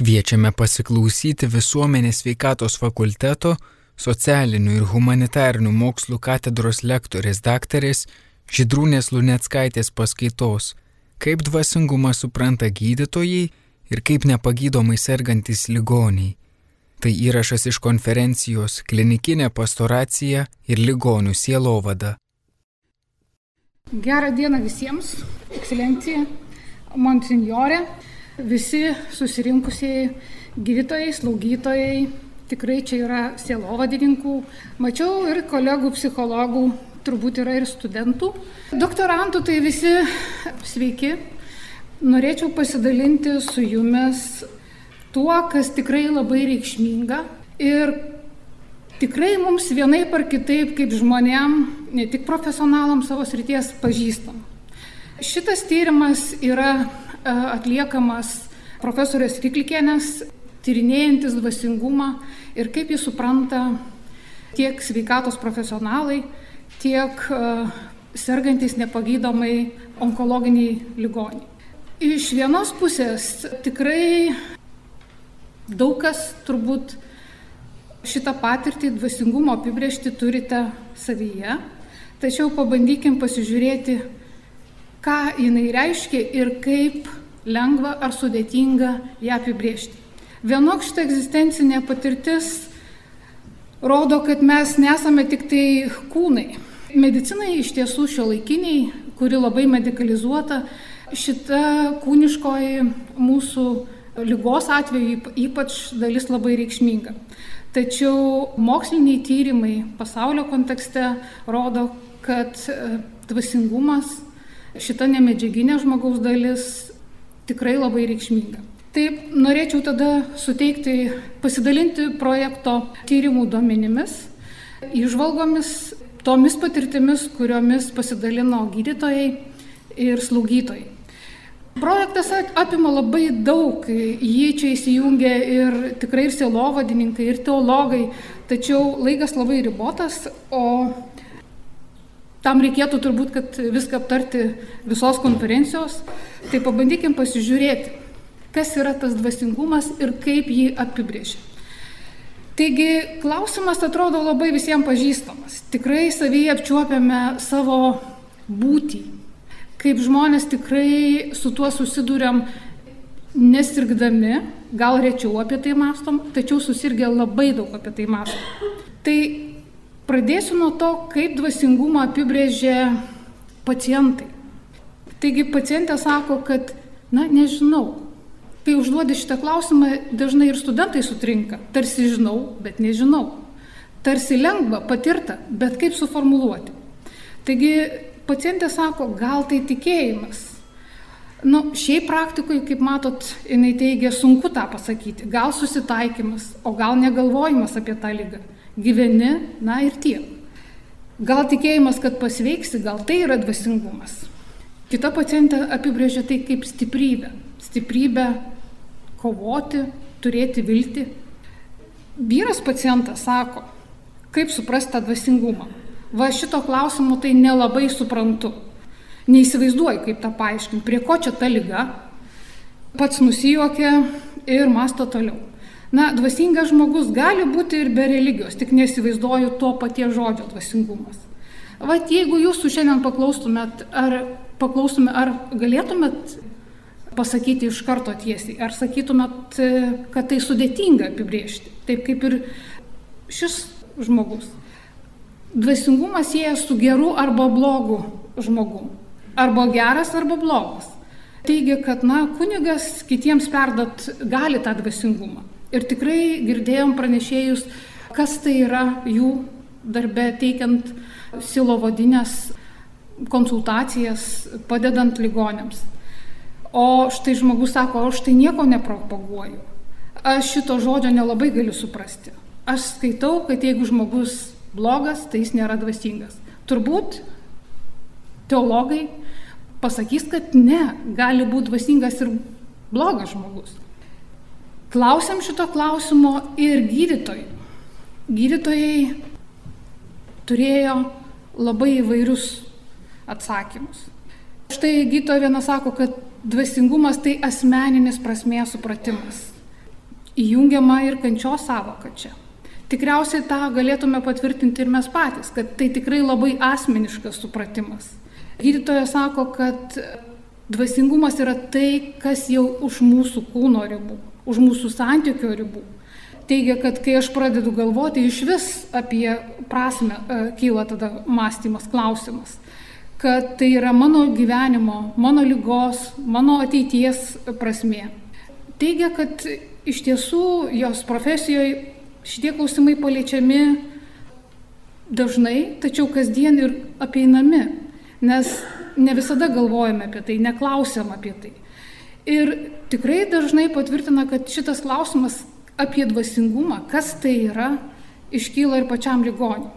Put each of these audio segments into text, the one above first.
Kviečiame pasiklausyti visuomenės veikatos fakulteto socialinių ir humanitarinių mokslų katedros lektorės daktarės Židrūnės Luneckaitės paskaitos, kaip dvasingumą supranta gydytojai ir kaip nepagydomai sergantis ligoniai. Tai įrašas iš konferencijos Klinikinė pastoracija ir ligonių sielovada. Gerą dieną visiems, ekscelencija, monsinjorė visi susirinkusieji gydytojai, slaugytojai, tikrai čia yra sielovadininkų, mačiau ir kolegų psichologų, turbūt yra ir studentų. Doktorantų tai visi sveiki. Norėčiau pasidalinti su jumis tuo, kas tikrai labai reikšminga ir tikrai mums vienai par kitaip kaip žmonėm, ne tik profesionalam savo srities pažįstam. Šitas tyrimas yra atliekamas profesorės Riklikienės, tyrinėjantis dvasingumą ir kaip jis supranta tiek sveikatos profesionalai, tiek sergantis nepagydomai onkologiniai ligoniai. Iš vienos pusės tikrai daug kas turbūt šitą patirtį dvasingumo apibriežti turite savyje, tačiau pabandykim pasižiūrėti, ką jinai reiškia ir kaip lengva ar sudėtinga ją apibriežti. Vienok šitą egzistencinė patirtis rodo, kad mes nesame tik tai kūnai. Medicinai iš tiesų šio laikiniai, kuri labai medicalizuota, šita kūniškoji mūsų lygos atveju ypač dalis labai reikšminga. Tačiau moksliniai tyrimai pasaulio kontekste rodo, kad dvasingumas šita nemedžiaginė žmogaus dalis tikrai labai reikšminga. Taip, norėčiau tada suteikti, pasidalinti projekto tyrimų duomenimis, išvalgomis, tomis patirtimis, kuriomis pasidalino gydytojai ir slaugytojai. Projektas apima labai daug, jį čia įsijungia ir tikrai ir sielovadininkai, ir teologai, tačiau laikas labai ribotas, o Tam reikėtų turbūt, kad viską aptarti visos konferencijos, tai pabandykim pasižiūrėti, kas yra tas dvasingumas ir kaip jį apibrėžia. Taigi klausimas atrodo labai visiems pažįstamas. Tikrai savyje apčiuopiame savo būtį, kaip žmonės tikrai su tuo susidūrėm nesirgdami, gal rečiau apie tai mastom, tačiau susirgę labai daug apie tai mastom. Tai Pradėsiu nuo to, kaip dvasingumą apibrėžia pacientai. Taigi pacientė sako, kad, na, nežinau. Kai užduodi šitą klausimą, dažnai ir studentai sutrinka. Tarsi žinau, bet nežinau. Tarsi lengva, patirta, bet kaip suformuluoti. Taigi pacientė sako, gal tai tikėjimas. Nu, šiaip praktikoje, kaip matot, jinai teigia, sunku tą pasakyti. Gal susitaikymas, o gal negalvojimas apie tą lygą gyveni, na ir tiek. Gal tikėjimas, kad pasveiksi, gal tai yra dvasingumas. Kita pacientė apibrėžia tai kaip stiprybę. Stiprybę kovoti, turėti viltį. Vyras pacientas sako, kaip suprasti tą dvasingumą. Va šito klausimu tai nelabai suprantu. Neįsivaizduoju, kaip tą paaiškinti, prie ko čia ta lyga. Pats nusijuokia ir masto toliau. Na, dvasingas žmogus gali būti ir be religijos, tik nesivaizduoju to paties žodžio dvasingumas. Vat jeigu jūsų šiandien paklaustumėt, ar, paklaustume, ar galėtumėt pasakyti iš karto tiesiai, ar sakytumėt, kad tai sudėtinga apibriežti, taip kaip ir šis žmogus. Dvasingumas sieja su geru arba blogu žmogum. Arba geras, arba blogas. Teigia, kad, na, kunigas kitiems perdat gali tą dvasingumą. Ir tikrai girdėjom pranešėjus, kas tai yra jų darbe teikiant silovadinės konsultacijas, padedant ligonėms. O štai žmogus sako, aš tai nieko nepropaguoju. Aš šito žodžio nelabai galiu suprasti. Aš skaitau, kad jeigu žmogus blogas, tai jis nėra dvasingas. Turbūt teologai pasakys, kad ne, gali būti dvasingas ir blogas žmogus. Klausiam šito klausimo ir gydytojai. Gydytojai turėjo labai įvairius atsakymus. Štai gydytoja viena sako, kad dvasingumas tai asmeninis prasmės supratimas. įjungiama ir kančios savoka čia. Tikriausiai tą galėtume patvirtinti ir mes patys, kad tai tikrai labai asmeniškas supratimas. Gydytojas sako, kad dvasingumas yra tai, kas jau už mūsų kūno ribų, už mūsų santykio ribų. Teigia, kad kai aš pradedu galvoti iš vis apie prasme, e, kyla tada mąstymas, klausimas, kad tai yra mano gyvenimo, mano lygos, mano ateities prasme. Teigia, kad iš tiesų jos profesijoje Šitie klausimai paliečiami dažnai, tačiau kasdien ir apeinami, nes ne visada galvojame apie tai, neklausiam apie tai. Ir tikrai dažnai patvirtina, kad šitas klausimas apie dvasingumą, kas tai yra, iškyla ir pačiam ligoniui.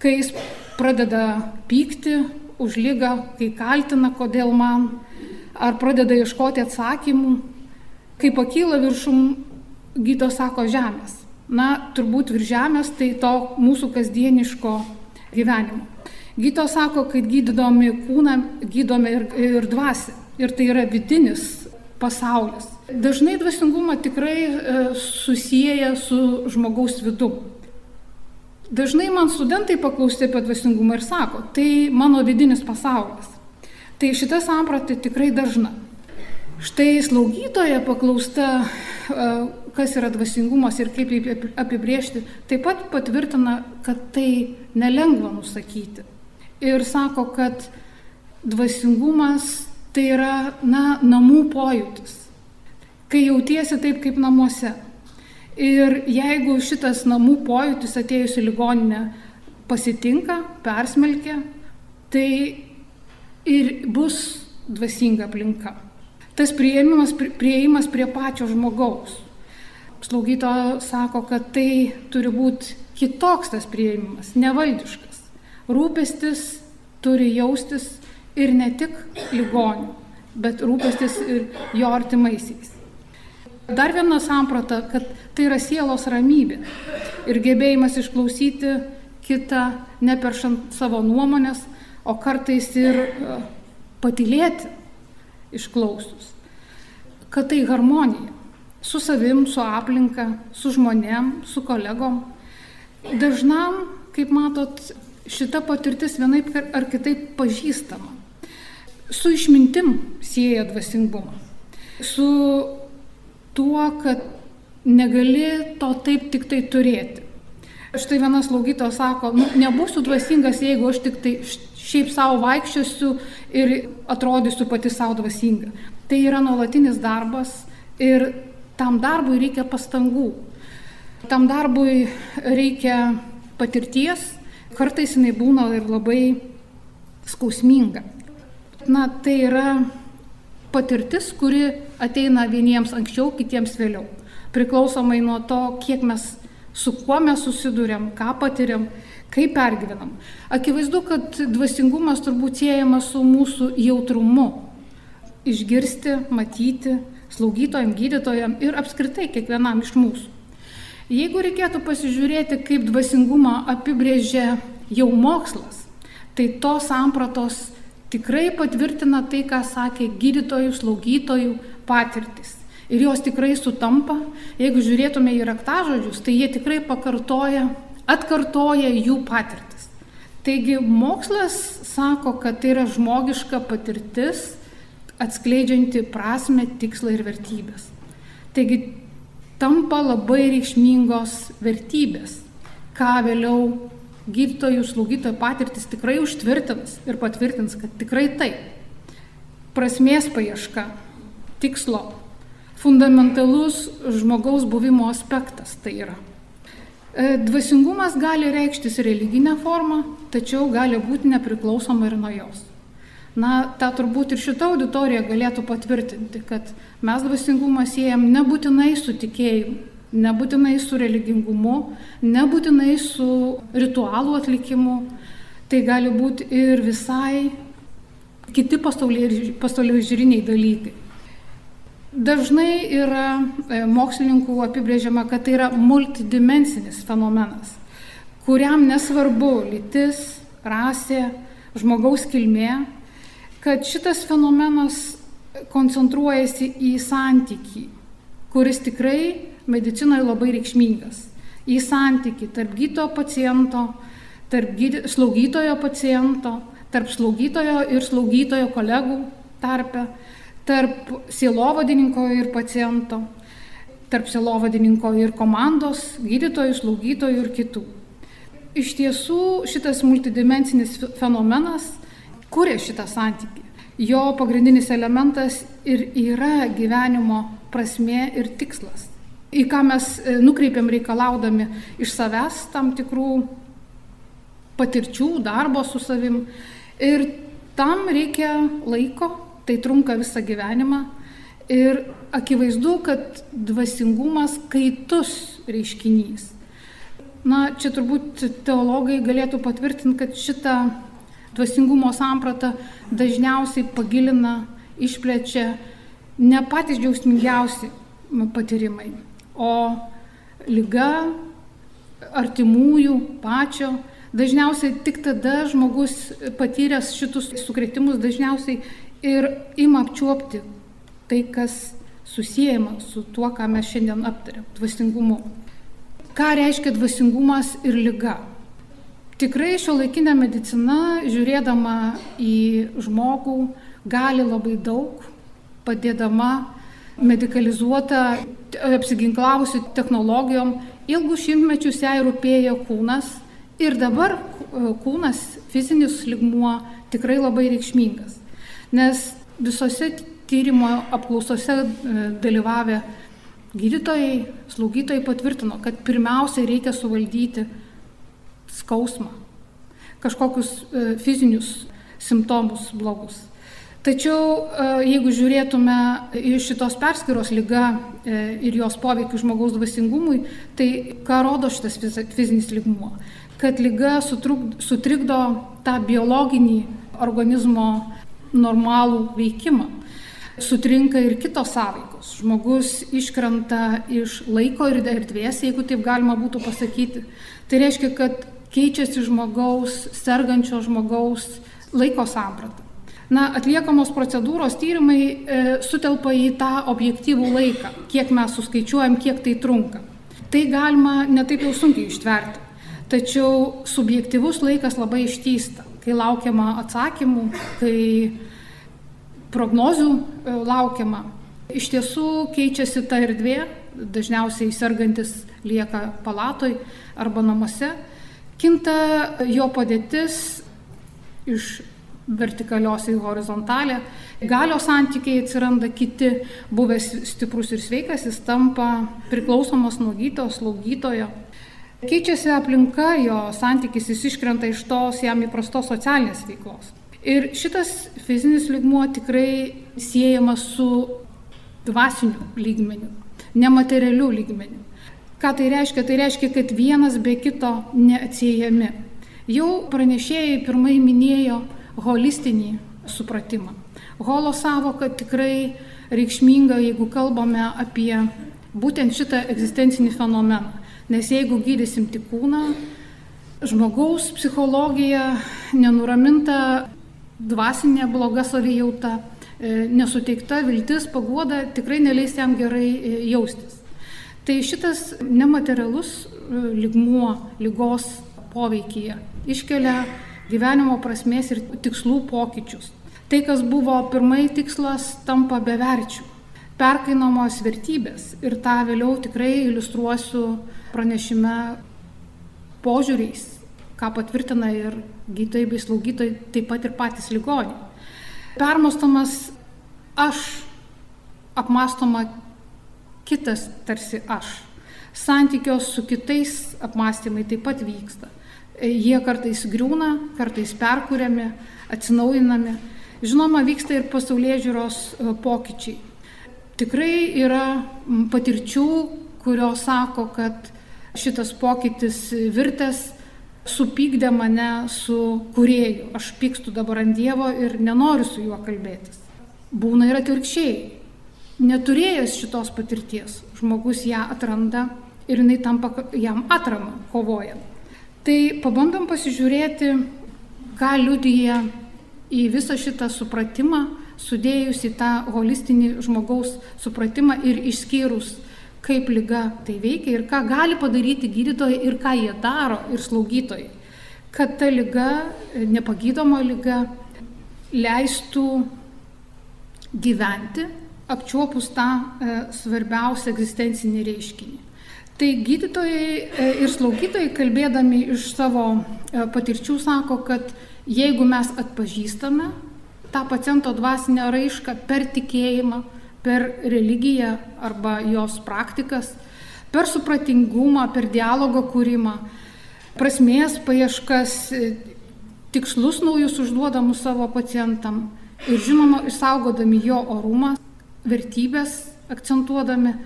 Kai jis pradeda pykti už lygą, kai kaltina, kodėl man, ar pradeda ieškoti atsakymų, kai pakyla viršum, gydo sako žemės na, turbūt virš žemės, tai to mūsų kasdieniško gyvenimo. Gyto sako, kad gydomi kūną, gydome ir, ir dvasę. Ir tai yra vidinis pasaulis. Dažnai dvasingumą tikrai e, susiję su žmogaus vidu. Dažnai man studentai paklausti apie dvasingumą ir sako, tai mano vidinis pasaulis. Tai šita samprata tikrai dažna. Štai slaugytoja paklausta, e, kas yra dvasingumas ir kaip jį apibriežti, taip pat patvirtina, kad tai nelengva nusakyti. Ir sako, kad dvasingumas tai yra, na, namų pojūtis. Kai jautiesi taip kaip namuose. Ir jeigu šitas namų pojūtis atėjus į ligoninę pasitinka, persmelkia, tai ir bus dvasinga aplinka. Tas prieimas, prieimas prie pačio žmogaus slaugytoja sako, kad tai turi būti kitoks tas prieimimas, nevaldiškas. Rūpestis turi jaustis ir ne tik ligonių, bet rūpestis ir jo artimaisiais. Dar viena samprata, kad tai yra sielos ramybė ir gebėjimas išklausyti kitą, neperšant savo nuomonės, o kartais ir e, patilėti išklausus. Kad tai harmonija su savim, su aplinka, su žmonėm, su kolegom. Dažnam, kaip matot, šita patirtis vienaip ar kitaip pažįstama. Su išmintim sieja dvasingumą. Su tuo, kad negali to taip tik tai turėti. Štai vienas slaugytojas sako, nu, nebūsiu dvasingas, jeigu aš tik tai šiaip savo vaikščiosiu ir atrodysiu pati savo dvasinga. Tai yra nuolatinis darbas ir tam darbui reikia pastangų. Tam darbui reikia patirties, kartais jinai būna ir labai skausminga. Na, tai yra patirtis, kuri ateina vieniems anksčiau, kitiems vėliau. Priklausomai nuo to, kiek mes, su kuo mes susidurėm, ką patiriam, kaip pergyvenam. Akivaizdu, kad dvasingumas turbūt siejamas su mūsų jautrumu. Išgirsti, matyti, slaugytojam, gydytojam ir apskritai kiekvienam iš mūsų. Jeigu reikėtų pasižiūrėti, kaip dvasingumą apibrėžia jau mokslas, tai tos sampratos tikrai patvirtina tai, ką sakė gydytojų, slaugytojų patirtis. Ir jos tikrai sutampa, jeigu žiūrėtume į raktažodžius, tai jie tikrai pakartoja, atkartoja jų patirtis. Taigi mokslas sako, kad tai yra žmogiška patirtis, atskleidžianti prasme, tikslą ir vertybės. Taigi tampa labai reikšmingos vertybės, ką vėliau gydytojų, slaugytojų patirtis tikrai užtvirtins ir patvirtins, kad tikrai taip. Prasmės paieška, tikslo, fundamentalus žmogaus buvimo aspektas tai yra. E, dvasingumas gali reikštis religinę formą, tačiau gali būti nepriklausoma ir nuo jos. Na, tą turbūt ir šitą auditoriją galėtų patvirtinti, kad mes dvasingumą siejam nebūtinai su tikėjimu, nebūtinai su religingumu, nebūtinai su ritualų atlikimu, tai gali būti ir visai kiti pasaulio žiūriniai dalykai. Dažnai yra e, mokslininkų apibrėžiama, kad tai yra multidimensinis fenomenas, kuriam nesvarbu lytis, rasė, žmogaus kilmė, kad šitas fenomenas koncentruojasi į santykį, kuris tikrai medicinoje labai reikšmingas. Į santyki tarp gyto paciento, tarp gydy, slaugytojo paciento, tarp slaugytojo ir slaugytojo kolegų tarpe, tarp sielovadininko ir paciento, tarp sielovadininko ir komandos, gydytojų, slaugytojų ir kitų. Iš tiesų šitas multidimensinis fenomenas kuria šitą santykį. Jo pagrindinis elementas ir yra gyvenimo prasme ir tikslas. Į ką mes e, nukreipiam reikalaudami iš savęs tam tikrų patirčių, darbo su savim. Ir tam reikia laiko, tai trunka visą gyvenimą. Ir akivaizdu, kad dvasingumas kaitus reiškinys. Na, čia turbūt teologai galėtų patvirtinti, kad šitą dvasingumo sampratą dažniausiai pagilina, išplečia ne patys džiaugsmingiausi patyrimai, o lyga, artimųjų, pačio. Dažniausiai tik tada žmogus patyręs šitus sukretimus dažniausiai ir ima apčiuopti tai, kas susijęma su tuo, ką mes šiandien aptarėm - dvasingumu. Ką reiškia dvasingumas ir lyga? Tikrai šio laikinė medicina, žiūrėdama į žmogų, gali labai daug, padėdama medicalizuota, apsiginklavusi technologijom, ilgus šimtmečius jai rūpėjo kūnas ir dabar kūnas, fizinis ligmuo tikrai labai reikšmingas nes visose tyrimo apklausose e, dalyvavę gydytojai, slaugytojai patvirtino, kad pirmiausia reikia suvaldyti skausmą, kažkokius e, fizinius simptomus blogus. Tačiau e, jeigu žiūrėtume iš šitos perskiros lyga ir jos poveikių žmogaus dvasingumui, tai ką rodo šitas fizinis lygmuo? Kad lyga sutrikdo tą biologinį organizmo normalų veikimą. Sutrinka ir kitos sąveikos. Žmogus iškrenta iš laiko ir erdvės, jeigu taip galima būtų pasakyti. Tai reiškia, kad keičiasi žmogaus, sergančio žmogaus laiko samprata. Na, atliekamos procedūros tyrimai e, sutelpa į tą objektyvų laiką, kiek mes suskaičiuojam, kiek tai trunka. Tai galima netaip jau sunkiai ištverti. Tačiau subjektivus laikas labai ištysta kai laukiama atsakymų, kai prognozių e, laukiama. Iš tiesų keičiasi ta erdvė, dažniausiai sergantis lieka palatoj arba namuose, kinta jo padėtis iš vertikalios į horizontalę, galios santykiai atsiranda kiti, buvęs stiprus ir sveikas, jis tampa priklausomas nuo gyto, slaugytojo, Keičiasi aplinka, jo santykis, jis iškrenta iš tos jam įprastos socialinės veiklos. Ir šitas fizinis lygmuo tikrai siejamas su dvasiniu lygmeniu, nematerialiu lygmeniu. Ką tai reiškia? Tai reiškia, kad vienas be kito neatsiejami. Jau pranešėjai pirmai minėjo holistinį supratimą. Holo savoka tikrai reikšminga, jeigu kalbame apie būtent šitą egzistencinį fenomeną. Nes jeigu gydysim tik kūną, žmogaus psichologija nenuraminta, dvasinė bloga savijauta, e, nesuteikta viltis, paguoda tikrai neleis jam gerai e, jaustis. Tai šitas nematerialus e, ligmuo lygos poveikyje iškelia gyvenimo prasmės ir tikslų pokyčius. Tai, kas buvo pirmai tikslas, tampa beverčių, perkainamos vertybės ir tą vėliau tikrai iliustruosiu pranešime požiūriais, ką patvirtina ir gydytojai bei slaugytojai, taip pat ir patys ligoniai. Permastomas aš, apmastoma kitas tarsi aš. Santykios su kitais apmastymai taip pat vyksta. Jie kartais griūna, kartais perkūriami, atsinaujinami. Žinoma, vyksta ir pasaulyje žiūros e, pokyčiai. Tikrai yra patirčių, kurios sako, kad šitas pokytis virtęs supykdė mane su kurėju. Aš pykstu dabar ant Dievo ir nenoriu su juo kalbėtis. Būna ir atvirkščiai. Neturėjęs šitos patirties, žmogus ją atranda ir jinai tampa jam atrama, kovojant. Tai pabandom pasižiūrėti, ką liudyja į visą šitą supratimą, sudėjus į tą holistinį žmogaus supratimą ir išskyrus kaip lyga tai veikia ir ką gali padaryti gydytojai ir ką jie daro ir slaugytojai, kad ta lyga, nepagydoma lyga, leistų gyventi, apčiuopus tą e, svarbiausią egzistencinį reiškinį. Tai gydytojai e, ir slaugytojai, kalbėdami iš savo e, patirčių, sako, kad jeigu mes atpažįstame tą paciento dvasinę raišką per tikėjimą, per religiją arba jos praktikas, per supratingumą, per dialogo kūrimą, prasmės paieškas, tikslus naujus užduodamus savo pacientam ir žinoma, išsaugodami jo orumą, vertybės akcentuodami,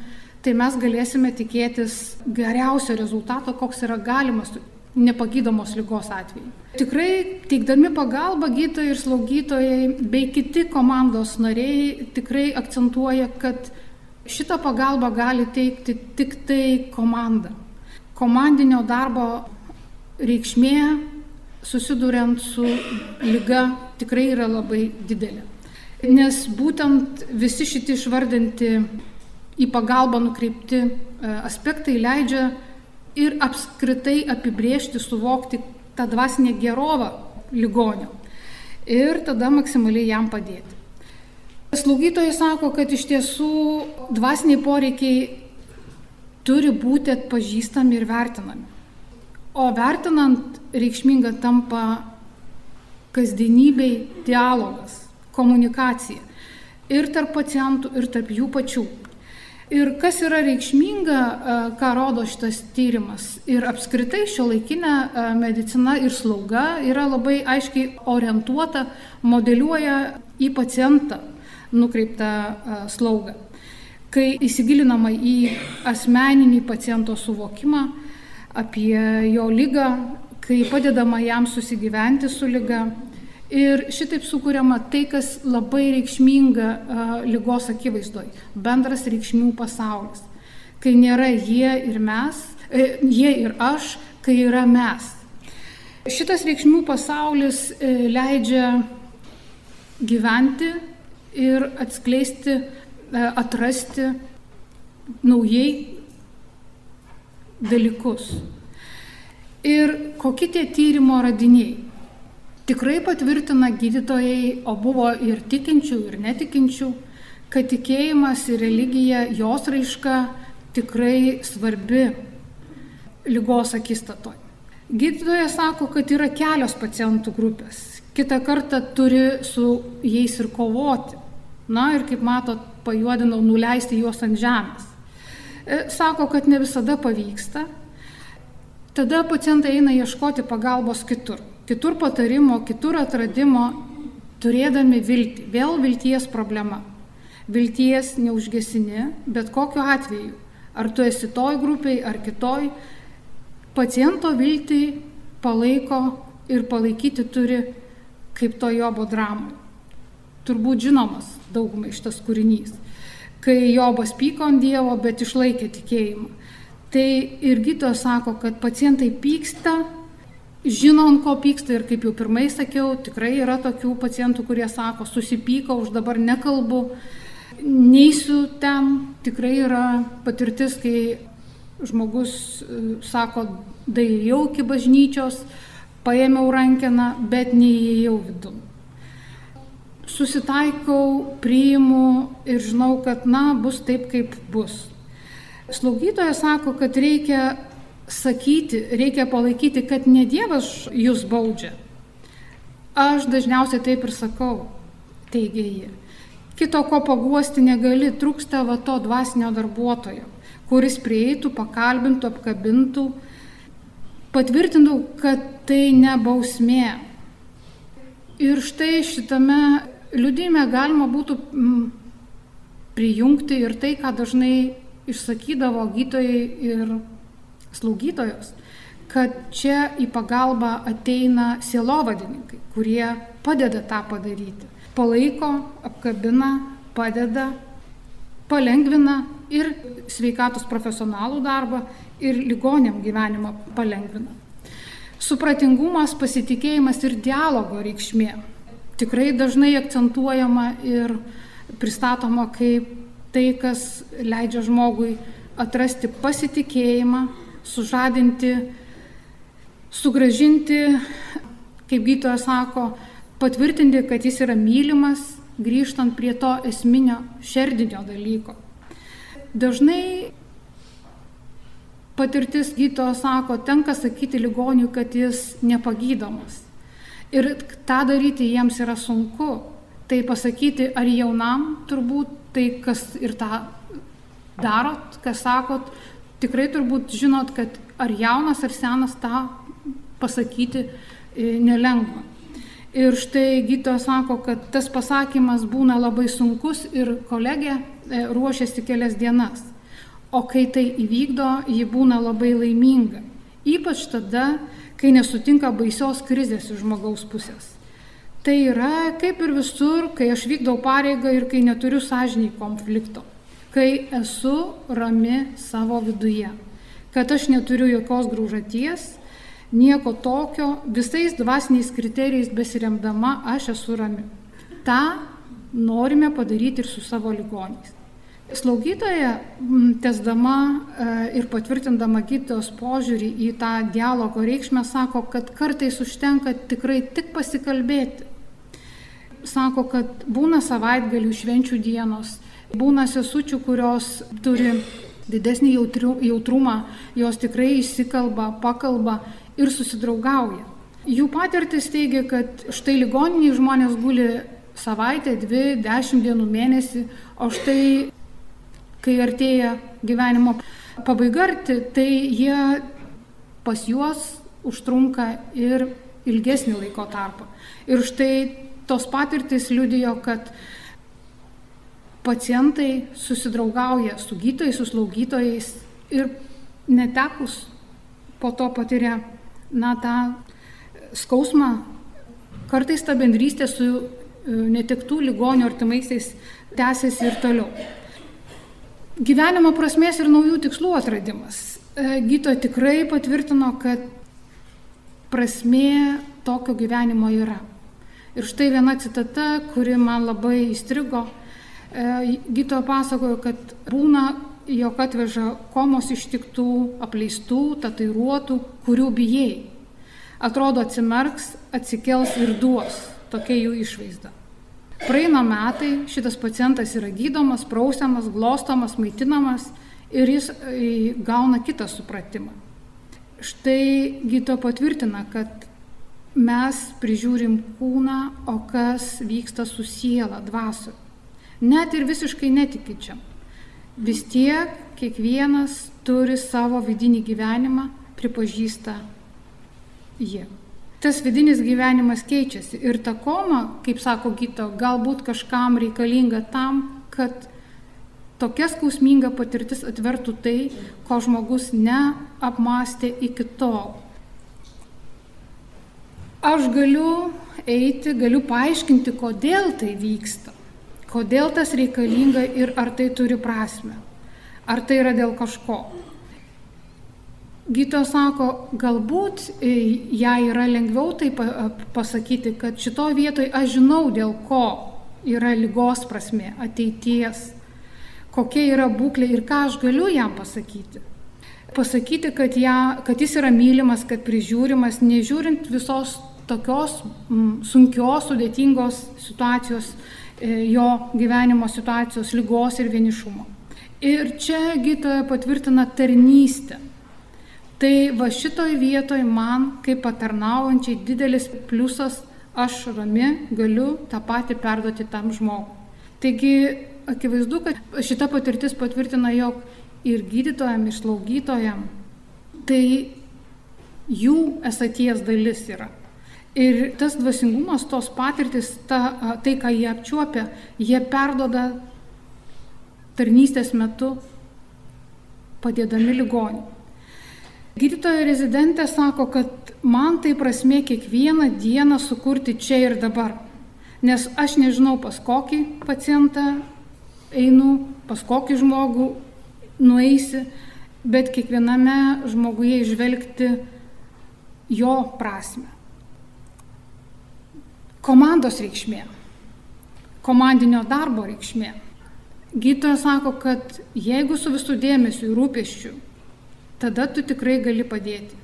tai mes galėsime tikėtis geriausio rezultato, koks yra galimas nepagydomos lygos atveju. Tikrai teikdami pagalbą gydytojai ir slaugytojai bei kiti komandos nariai tikrai akcentuoja, kad šitą pagalbą gali teikti tik tai komanda. Komandinio darbo reikšmė susiduriant su lyga tikrai yra labai didelė. Nes būtent visi šitie išvardinti į pagalbą nukreipti e, aspektai leidžia ir apskritai apibriežti, suvokti tą dvasinę gerovą ligonio ir tada maksimaliai jam padėti. Slaugytojai sako, kad iš tiesų dvasiniai poreikiai turi būti atpažįstami ir vertinami. O vertinant reikšminga tampa kasdienybei dialogas, komunikacija ir tarp pacientų, ir tarp jų pačių. Ir kas yra reikšminga, ką rodo šitas tyrimas ir apskritai šio laikinė medicina ir slauga yra labai aiškiai orientuota, modeliuoja į pacientą nukreiptą slaugą. Kai įsigilinama į asmeninį paciento suvokimą apie jo lygą, kai padedama jam susigyventi su lyga, Ir šitaip sukūriama tai, kas labai reikšminga uh, lygos akivaizdoj - bendras reikšmių pasaulis. Kai nėra jie ir mes, e, jie ir aš, kai yra mes. Šitas reikšmių pasaulis e, leidžia gyventi ir atskleisti, e, atrasti naujai dalykus. Ir kokie tie tyrimo radiniai? Tikrai patvirtina gydytojai, o buvo ir tikinčių, ir netikinčių, kad tikėjimas ir religija, jos raiška tikrai svarbi lygos akistatoj. Gydytojas sako, kad yra kelios pacientų grupės. Kita kartą turi su jais ir kovoti. Na ir kaip matot, pajuodinau nuleisti juos ant žemės. E, sako, kad ne visada pavyksta. Tada pacientai eina ieškoti pagalbos kitur kitur patarimo, kitur atradimo, turėdami viltį. Vėl vilties problema. Vilties neužgesini, bet kokiu atveju. Ar tu esi toj grupiai, ar kitoj, paciento viltį palaiko ir palaikyti turi kaip to Jobo dramai. Turbūt žinomas daugumai šitas kūrinys. Kai Jobas pyko ant Dievo, bet išlaikė tikėjimą. Tai irgi to sako, kad pacientai pyksta, žino, ant ko pyksta ir kaip jau pirmai sakiau, tikrai yra tokių pacientų, kurie sako, susipyko, už dabar nekalbu, neįsiu ten, tikrai yra patirtis, kai žmogus e, sako, daėjau iki bažnyčios, paėmiau rankeną, bet neįėjau vidun. Susitaikau, priimu ir žinau, kad, na, bus taip, kaip bus. Slaugytoja sako, kad reikia sakyti, reikia palaikyti, kad ne Dievas jūs baudžia. Aš dažniausiai taip ir sakau, teigia ji. Kito ko paguosti negali, trūksta va to dvasinio darbuotojo, kuris prieitų, pakalbintų, apkabintų, patvirtintų, kad tai ne bausmė. Ir štai šitame liudėjime galima būtų mm, prijungti ir tai, ką dažnai išsakydavo gytojai ir slaugytojos, kad čia į pagalbą ateina sielovadininkai, kurie padeda tą padaryti. Palaiko, apkabina, padeda, palengvina ir sveikatos profesionalų darbą, ir ligonėm gyvenimą palengvina. Supratingumas, pasitikėjimas ir dialogo reikšmė tikrai dažnai akcentuojama ir pristatoma kaip tai, kas leidžia žmogui atrasti pasitikėjimą, sužadinti, sugražinti, kaip gytojas sako, patvirtinti, kad jis yra mylimas, grįžtant prie to esminio šerdinio dalyko. Dažnai patirtis gytojo sako, tenka sakyti ligoniui, kad jis nepagydomas. Ir tą daryti jiems yra sunku. Tai pasakyti ar jaunam, turbūt tai, kas ir tą darot, kas sakot, tikrai turbūt žinot, kad ar jaunas, ar senas tą pasakyti e, nelengva. Ir štai gytojas sako, kad tas pasakymas būna labai sunkus ir kolegė e, ruošiasi kelias dienas. O kai tai įvykdo, ji būna labai laiminga. Ypač tada, kai nesutinka baisios krizės iš žmogaus pusės. Tai yra kaip ir visur, kai aš vykdau pareigą ir kai neturiu sąžiniai konflikto. Kai esu rami savo viduje. Kad aš neturiu jokios grūžaties, nieko tokio, visais dvasiniais kriterijais besiremdama aš esu rami. Ta norime padaryti ir su savo ligoniais. Slaugytoja, tesdama e, ir patvirtindama gydytojos požiūrį į tą dialogo reikšmę, sako, kad kartais užtenka tikrai tik pasikalbėti. Sako, kad būna savaitgalių švenčių dienos, būna sesučių, kurios turi didesnį jautrių, jautrumą, jos tikrai įsikalba, pakalba ir susidraugauja. Jų patirtis teigia, kad štai ligoniniai žmonės guli savaitę, dvi, dešimt dienų mėnesį, o štai kai artėja gyvenimo pabaiga, tai jie pas juos užtrunka ir ilgesnį laiko tarpą. Ir štai tos patirtis liudijo, kad pacientai susidraugauja su gytojais, su slaugytojais ir netekus po to patiria, na, tą skausmą. Kartais ta bendrystė su e, netiktų ligonių artimaisiais tęsiasi ir toliau. Gyvenimo prasmės ir naujų tikslų atradimas. E, Gyto tikrai patvirtino, kad prasmė tokio gyvenimo yra. Ir štai viena citata, kuri man labai įstrigo. E, Gyto pasakojo, kad būna, jog atveža komos ištiktų, apleistų, tatiruotų, kurių bijai. Atrodo atsimerks, atsikels ir duos. Tokia jų išvaizda. Praeina metai, šitas pacientas yra gydomas, prausiamas, glostomas, maitinamas ir jis e, gauna kitą supratimą. Štai gyto patvirtina, kad mes prižiūrim kūną, o kas vyksta su siela, dvasu. Net ir visiškai netikinčiam. Vis tiek kiekvienas turi savo vidinį gyvenimą, pripažįsta jie tas vidinis gyvenimas keičiasi. Ir ta koma, kaip sako Gito, galbūt kažkam reikalinga tam, kad tokia skausminga patirtis atvertų tai, ko žmogus neapmastė iki tol. Aš galiu eiti, galiu paaiškinti, kodėl tai vyksta, kodėl tas reikalinga ir ar tai turi prasme, ar tai yra dėl kažko. Gyto sako, galbūt e, ją yra lengviau tai pasakyti, kad šitoje vietoje aš žinau, dėl ko yra lygos prasme, ateities, kokia yra būklė ir ką aš galiu jam pasakyti. Pasakyti, kad, ją, kad jis yra mylimas, kad prižiūrimas, nežiūrint visos tokios m, sunkios, sudėtingos situacijos, jo gyvenimo situacijos, lygos ir vienišumo. Ir čia gytoja patvirtina tarnystę Tai va šitoj vietoj man kaip patarnaujančiai didelis pliusas, aš rami galiu tą patį perduoti tam žmogui. Taigi akivaizdu, kad šita patirtis patvirtina, jog ir gydytojam, ir slaugytojam tai jų esaties dalis yra. Ir tas dvasingumas, tos patirtis, ta, tai, ką jie apčiuopia, jie perdoda tarnystės metu padėdami ligoniui. Gydytojo rezidentė sako, kad man tai prasme kiekvieną dieną sukurti čia ir dabar. Nes aš nežinau, pas kokį pacientą einu, pas kokį žmogų nueisi, bet kiekviename žmoguje išvelgti jo prasme. Komandos reikšmė, komandinio darbo reikšmė. gydytojas sako, kad jeigu su visų dėmesiu ir rūpeščiu, tada tu tikrai gali padėti.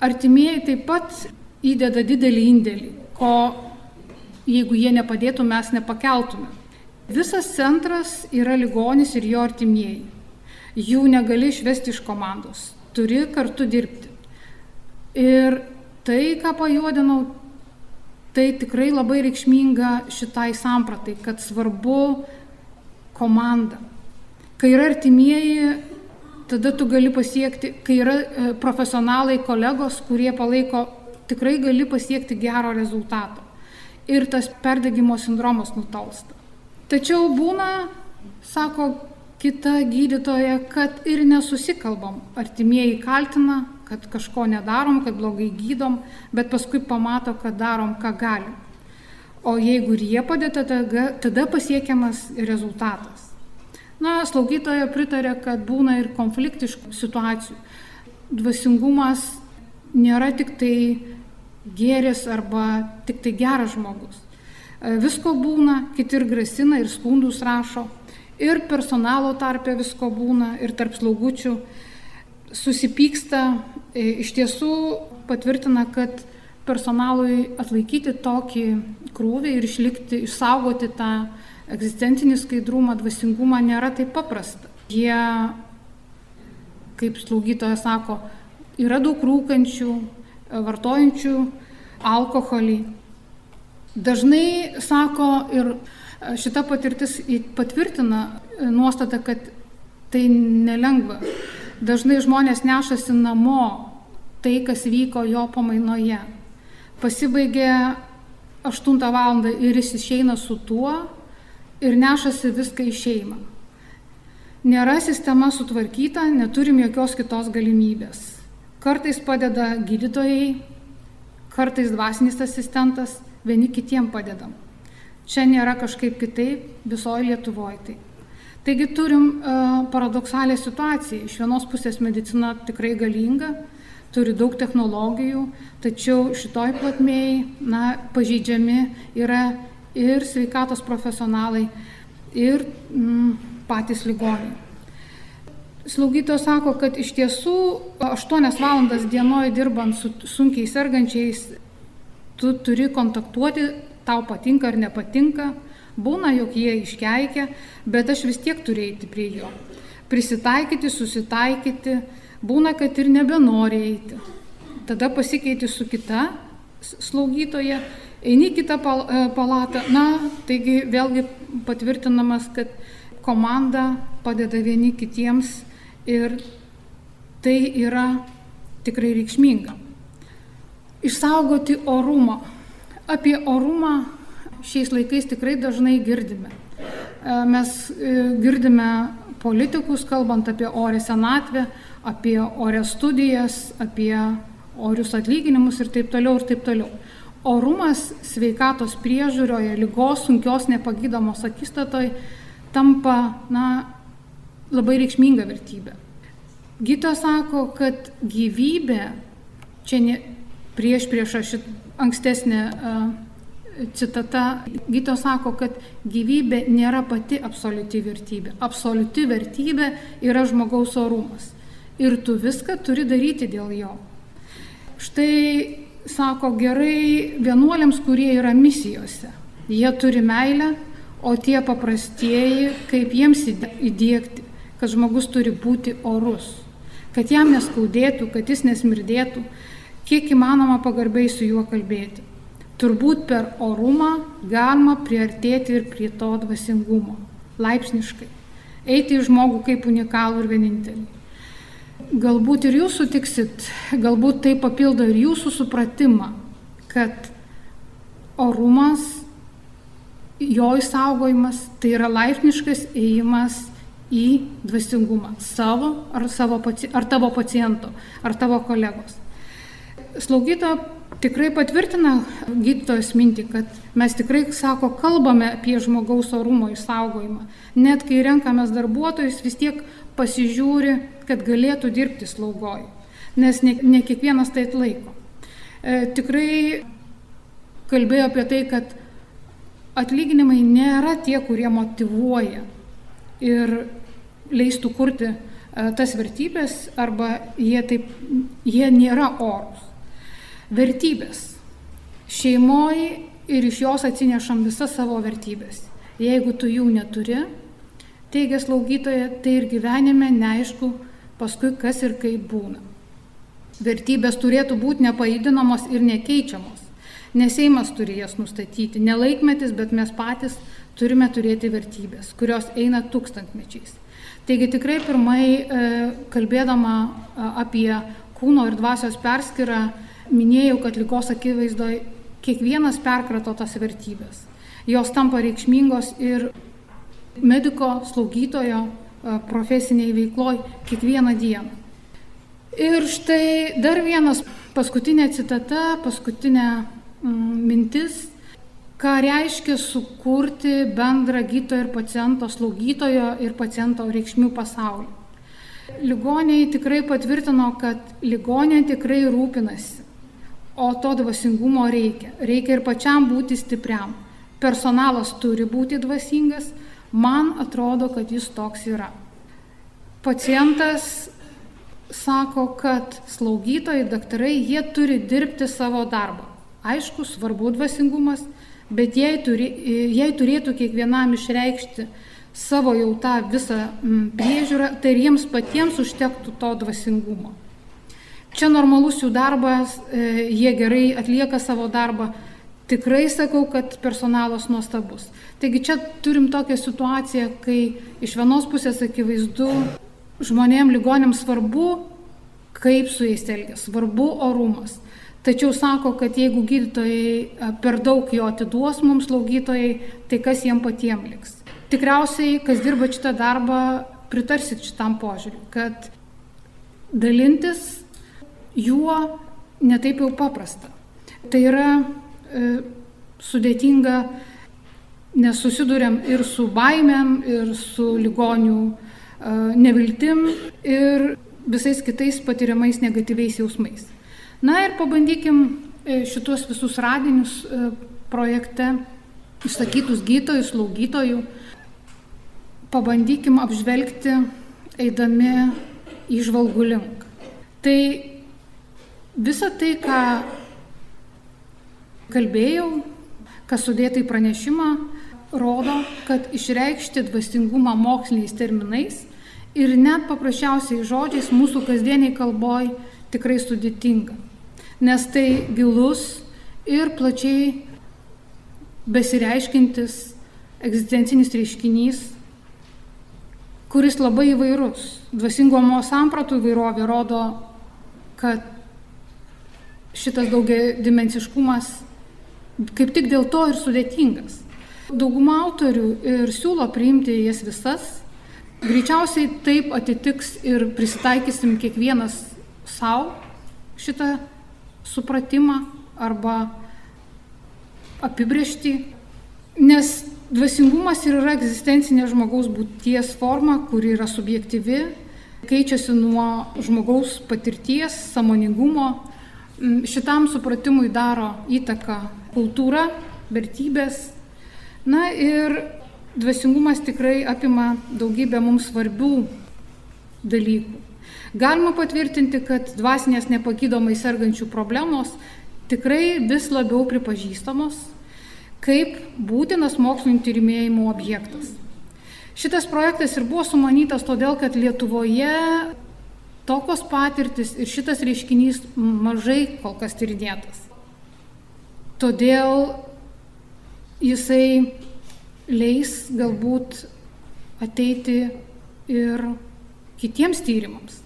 Artimieji taip pat įdeda didelį indėlį, ko jeigu jie nepadėtų, mes nepakeltume. Visas centras yra ligonis ir jo artimieji. Jų negali išvesti iš komandos, turi kartu dirbti. Ir tai, ką pajuodinau, tai tikrai labai reikšminga šitai sampratai, kad svarbu komanda. Kai yra artimieji, tada tu gali pasiekti, kai yra e, profesionalai, kolegos, kurie palaiko, tikrai gali pasiekti gero rezultato. Ir tas perdegimo sindromas nutolsta. Tačiau būna, sako kita gydytoja, kad ir nesusikalbam. Artimieji kaltina, kad kažko nedarom, kad blogai gydom, bet paskui pamato, kad darom, ką galim. O jeigu ir jie padeda, tada, tada pasiekiamas rezultatas. Na, slaugytoja pritarė, kad būna ir konfliktiškų situacijų. Dvasingumas nėra tik tai gėris arba tik tai geras žmogus. E, visko būna, kiti ir grasina, ir skundus rašo, ir personalo tarpe visko būna, ir tarp slaugučių susipyksta, iš tiesų patvirtina, kad personalui atlaikyti tokį krūvį ir išlikti, išsaugoti tą egzistencinį skaidrumą, dvasingumą nėra taip paprasta. Jie, kaip slaugytoja sako, yra daug rūkančių, vartojančių alkoholį. Dažnai sako ir šita patirtis patvirtina nuostatą, kad tai nelengva. Dažnai žmonės nešasi namo tai, kas vyko jo pamainoje pasibaigia 8 val. ir jis išeina su tuo ir nešasi viską į šeimą. Nėra sistema sutvarkyta, neturim jokios kitos galimybės. Kartais padeda gydytojai, kartais dvasinis asistentas, vieni kitiem padedam. Čia nėra kažkaip kitaip, visoje Lietuvoje taip. Taigi turim uh, paradoksalią situaciją. Iš vienos pusės medicina tikrai galinga, turi daug technologijų, tačiau šitoj platmėj, na, pažeidžiami yra ir sveikatos profesionalai, ir mm, patys ligoniai. Slaugytojas sako, kad iš tiesų 8 valandas dienoje dirbant su sunkiai sergančiais, tu turi kontaktuoti, tau patinka ar nepatinka, būna, jog jie iškeikia, bet aš vis tiek turiu eiti prie jo. Prisitaikyti, susitaikyti, Būna, kad ir nebenori eiti. Tada pasikeiti su kita slaugytoja, eini kitą e, palatą. Na, taigi vėlgi patvirtinamas, kad komanda padeda vieni kitiems ir tai yra tikrai reikšminga. Išsaugoti orumą. Apie orumą šiais laikais tikrai dažnai girdime. E, mes e, girdime politikus, kalbant apie orę senatvę, apie orę studijas, apie orius atlyginimus ir taip toliau ir taip toliau. Orumas sveikatos priežiūroje, lygos sunkios nepagydomos akistatoj tampa na, labai reikšminga vertybė. Gyto sako, kad gyvybė, čia ne, prieš prieš šit ankstesnė uh, citata, Gyto sako, kad gyvybė nėra pati absoliuti vertybė. Absoliuti vertybė yra žmogaus orumas ir tu viską turi daryti dėl jo. Štai sako gerai vienuoliams, kurie yra misijose. Jie turi meilę, o tie paprastieji, kaip jiems įdėkti, kad žmogus turi būti orus, kad jam neskaudėtų, kad jis nesmirdėtų, kiek įmanoma pagarbiai su juo kalbėti. Turbūt per orumą galima priartėti ir prie to dvasingumo, laipsniškai, eiti į žmogų kaip unikalų ir vienintelį. Galbūt ir jūs sutiksit, galbūt tai papildo ir jūsų supratimą, kad orumas, jo įsaugojimas tai yra laipsniškas įėjimas į dvasingumą savo ar, savo, ar tavo paciento, ar tavo kolegos. Slaugytoja tikrai patvirtina gydytojas mintį, kad mes tikrai, sako, kalbame apie žmogaus orumo išsaugojimą. Net kai renkamės darbuotojus, vis tiek pasižiūri, kad galėtų dirbti slaugoj, nes ne, ne kiekvienas tai atlaiko. E, tikrai kalbėjo apie tai, kad atlyginimai nėra tie, kurie motivuoja. ir leistų kurti tas vertybės arba jie, taip, jie nėra orus. Vertybės. Šeimoji ir iš jos atsinešam visas savo vertybės. Jeigu tu jų neturi, teigia slaugytoja, tai ir gyvenime neaišku paskui kas ir kaip būna. Vertybės turėtų būti nepaidinamos ir nekeičiamos. Neseimas turi jas nustatyti, nelaikmetis, bet mes patys turime turėti vertybės, kurios eina tūkstantmečiais. Taigi tikrai pirmai e, kalbėdama apie kūno ir dvasios perskirą, minėjau, kad lygos akivaizdoje kiekvienas perkrato tas vertybės. Jos tampa reikšmingos ir mediko, slaugytojo profesiniai veikloj kiekvieną dieną. Ir štai dar vienas paskutinė citata, paskutinė mm, mintis ką reiškia sukurti bendrą gydytojo ir paciento, slaugytojo ir paciento reikšmių pasaulį. Ligoniai tikrai patvirtino, kad ligonė tikrai rūpinasi, o to dvasingumo reikia. Reikia ir pačiam būti stipriam. Personalas turi būti dvasingas, man atrodo, kad jis toks yra. Pacientas sako, kad slaugytojai, daktarai, jie turi dirbti savo darbą. Aišku, svarbu dvasingumas, bet jei, turi, jei turėtų kiekvienam išreikšti savo jau tą visą mm, priežiūrą, tai ir jiems patiems užtektų to dvasingumo. Čia normalus jų darbas, e, jie gerai atlieka savo darbą. Tikrai sakau, kad personalas nuostabus. Taigi čia turim tokią situaciją, kai iš vienos pusės akivaizdu, žmonėm ligonėms svarbu, kaip su jais elgės, svarbu orumas. Tačiau sako, kad jeigu gydytojai per daug jo atiduos mums slaugytojai, tai kas jiem patiem liks. Tikriausiai, kas dirba šitą darbą, pritarsit šitam požiūriu, kad dalintis juo netaip jau paprasta. Tai yra e, sudėtinga, nes susidurėm ir su baimėm, ir su ligonių e, neviltim, ir visais kitais patiriamais negatyviais jausmais. Na ir pabandykim e, šitos visus radinius e, projekte išsakytus gytojų, slaugytojų, pabandykim apžvelgti eidami į žvalgų link. Tai visa tai, ką kalbėjau, kas sudėta į pranešimą, rodo, kad išreikšti dvasingumą moksliniais terminais ir net paprasčiausiai žodžiais mūsų kasdieniai kalboj tikrai sudėtinga nes tai gilus ir plačiai besireiškintis egzistencinis reiškinys, kuris labai įvairus. Dvasingumo sampratų įvairovė rodo, kad šitas daugia dimensiškumas kaip tik dėl to ir sudėtingas. Dauguma autorių ir siūlo priimti jas visas. Greičiausiai taip atitiks ir prisitaikysim kiekvienas savo šitą supratimą arba apibriešti, nes dvasingumas ir yra egzistencinė žmogaus būties forma, kuri yra subjektyvi, keičiasi nuo žmogaus patirties, samoningumo. Mm, šitam supratimui daro įtaką kultūra, vertybės. Na ir dvasingumas tikrai apima daugybę mums svarbių dalykų. Galima patvirtinti, kad dvasinės nepagydomai sergančių problemos tikrai vis labiau pripažįstamos kaip būtinas mokslinio tyrimėjimo objektas. Šitas projektas ir buvo sumanytas todėl, kad Lietuvoje tokios patirtis ir šitas reiškinys mažai kol kas tyrinėtas. Todėl jisai leis galbūt ateiti ir kitiems tyrimams.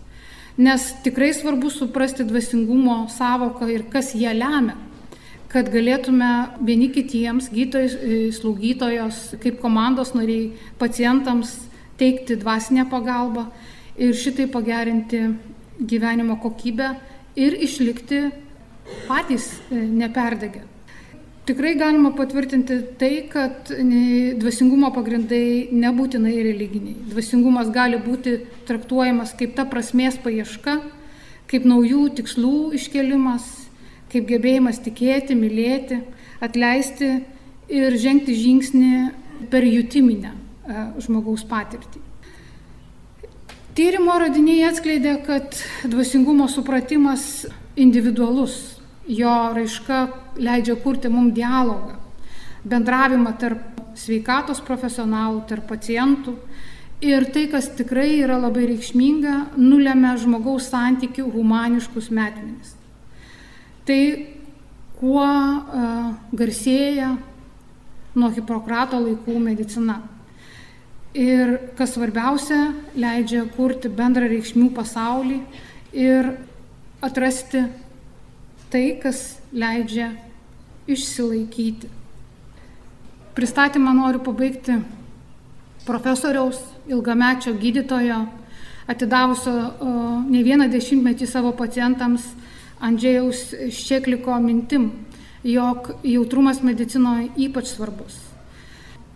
Nes tikrai svarbu suprasti dvasingumo savoką ir kas ją lemia, kad galėtume vieni kitiems, gydytojai, e, slaugytojos, kaip komandos nariai, pacientams teikti dvasinę pagalbą ir šitai pagerinti gyvenimo kokybę ir išlikti patys e, neperdegę. Tikrai galima patvirtinti tai, kad dvasingumo pagrindai nebūtinai religiniai. Dvasingumas gali būti traktuojamas kaip ta prasmės paieška, kaip naujų tikslų iškelimas, kaip gebėjimas tikėti, mylėti, atleisti ir žengti žingsnį per jutiminę žmogaus patirtį. Tyrimo radiniai atskleidė, kad dvasingumo supratimas individualus, jo raiška leidžia kurti mums dialogą, bendravimą tarp sveikatos profesionalų, tarp pacientų. Ir tai, kas tikrai yra labai reikšminga, nulėmė žmogaus santykių humaniškus metmenis. Tai kuo uh, garsėja nuo Hipokrato laikų medicina. Ir kas svarbiausia, leidžia kurti bendrą reikšmių pasaulį ir atrasti tai, kas leidžia išsilaikyti. Pristatymą noriu pabaigti profesoriaus, ilgamečio gydytojo, atidavusio ne vieną dešimtmetį savo pacientams Andžėjaus Ščekliko mintim, jog jautrumas medicinoje ypač svarbus.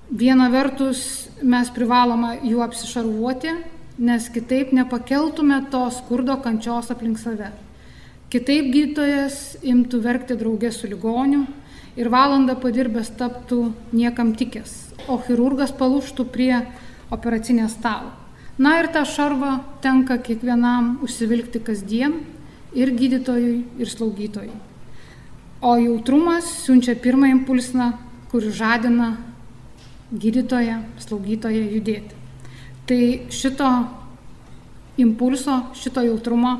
Viena vertus mes privalome jų apsišarvuoti, nes kitaip nepakeltume to skurdo kančios aplink save. Kitaip gydytojas imtų verkti draugė su ligoniu ir valandą padirbęs taptų niekam tikęs, o chirurgas palūštų prie operacinės stalo. Na ir tą šarvą tenka kiekvienam užsivilkti kasdien ir gydytojui, ir slaugytojui. O jautrumas siunčia pirmą impulsą, kuris žadina gydytoją, slaugytoją judėti. Tai šito impulso, šito jautrumo,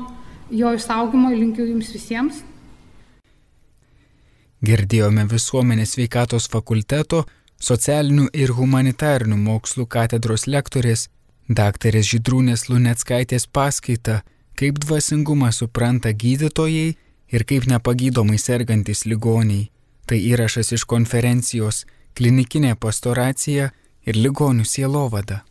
jo išsaugimo linkiu jums visiems. Girdėjome visuomenės veikatos fakulteto socialinių ir humanitarinių mokslų katedros lektorės dr. Žydrūnės Lunetskaitės paskaitą, kaip dvasingumą supranta gydytojai ir kaip nepagydomai sergantis ligoniai. Tai įrašas iš konferencijos klinikinė pastoracija ir ligonių sielovada.